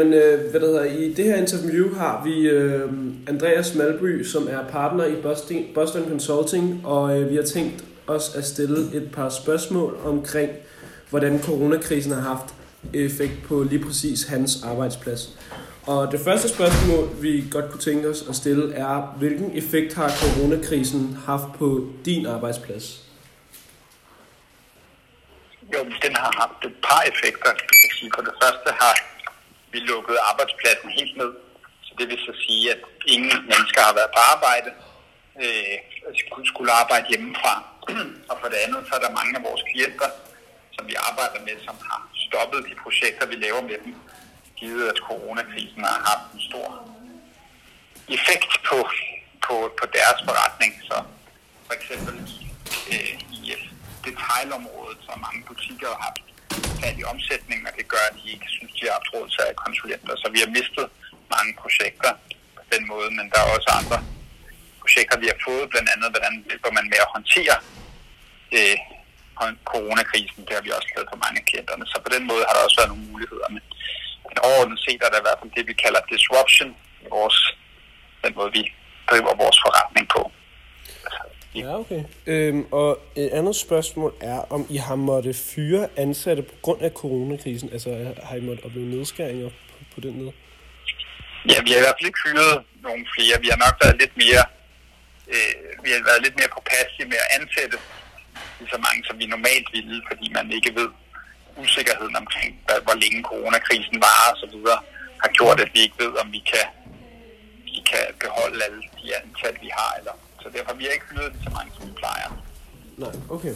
Men øh, hvad der hedder, i det her interview har vi øh, Andreas Malby, som er partner i Boston, Boston Consulting, og øh, vi har tænkt os at stille et par spørgsmål omkring, hvordan coronakrisen har haft effekt på lige præcis hans arbejdsplads. Og det første spørgsmål, vi godt kunne tænke os at stille, er, hvilken effekt har coronakrisen haft på din arbejdsplads? Jo, den har haft et par effekter. Jeg sige, for det første har vi lukkede arbejdspladsen helt ned. Så det vil så sige, at ingen mennesker har været på arbejde, øh, skulle arbejde hjemmefra. Og for det andet, så er der mange af vores klienter, som vi arbejder med, som har stoppet de projekter, vi laver med dem, givet at coronakrisen har haft en stor effekt på, på, på deres forretning. Så for eksempel øh, i detailområdet, så mange butikker har haft fald i omsætningen, og det gør, at de ikke synes, de har haft råd til at konsulenter. Så vi har mistet mange projekter på den måde, men der er også andre projekter, vi har fået, blandt andet, hvordan hjælper man med at håndtere øh, coronakrisen. Det har vi også lavet på mange af klienterne. Så på den måde har der også været nogle muligheder. Men, men overordnet set er der i hvert fald det, vi kalder disruption i vores, den måde, vi driver vores forretning. Ja, okay. Øhm, og et andet spørgsmål er, om I har måttet fyre ansatte på grund af coronakrisen? Altså, har I måttet opleve nedskæringer på, på den måde? Ja, vi har i hvert fald ikke fyret nogle flere. Vi har nok været lidt mere, øh, vi har været lidt mere påpasselige med at ansætte lige så mange, som vi normalt ville, fordi man ikke ved usikkerheden omkring, hvor længe coronakrisen varer og så videre, har gjort, at vi ikke ved, om vi kan, vi kan beholde alle de antal, vi har, eller så derfor vi har ikke hyret så mange, som vi plejer. Nej, okay.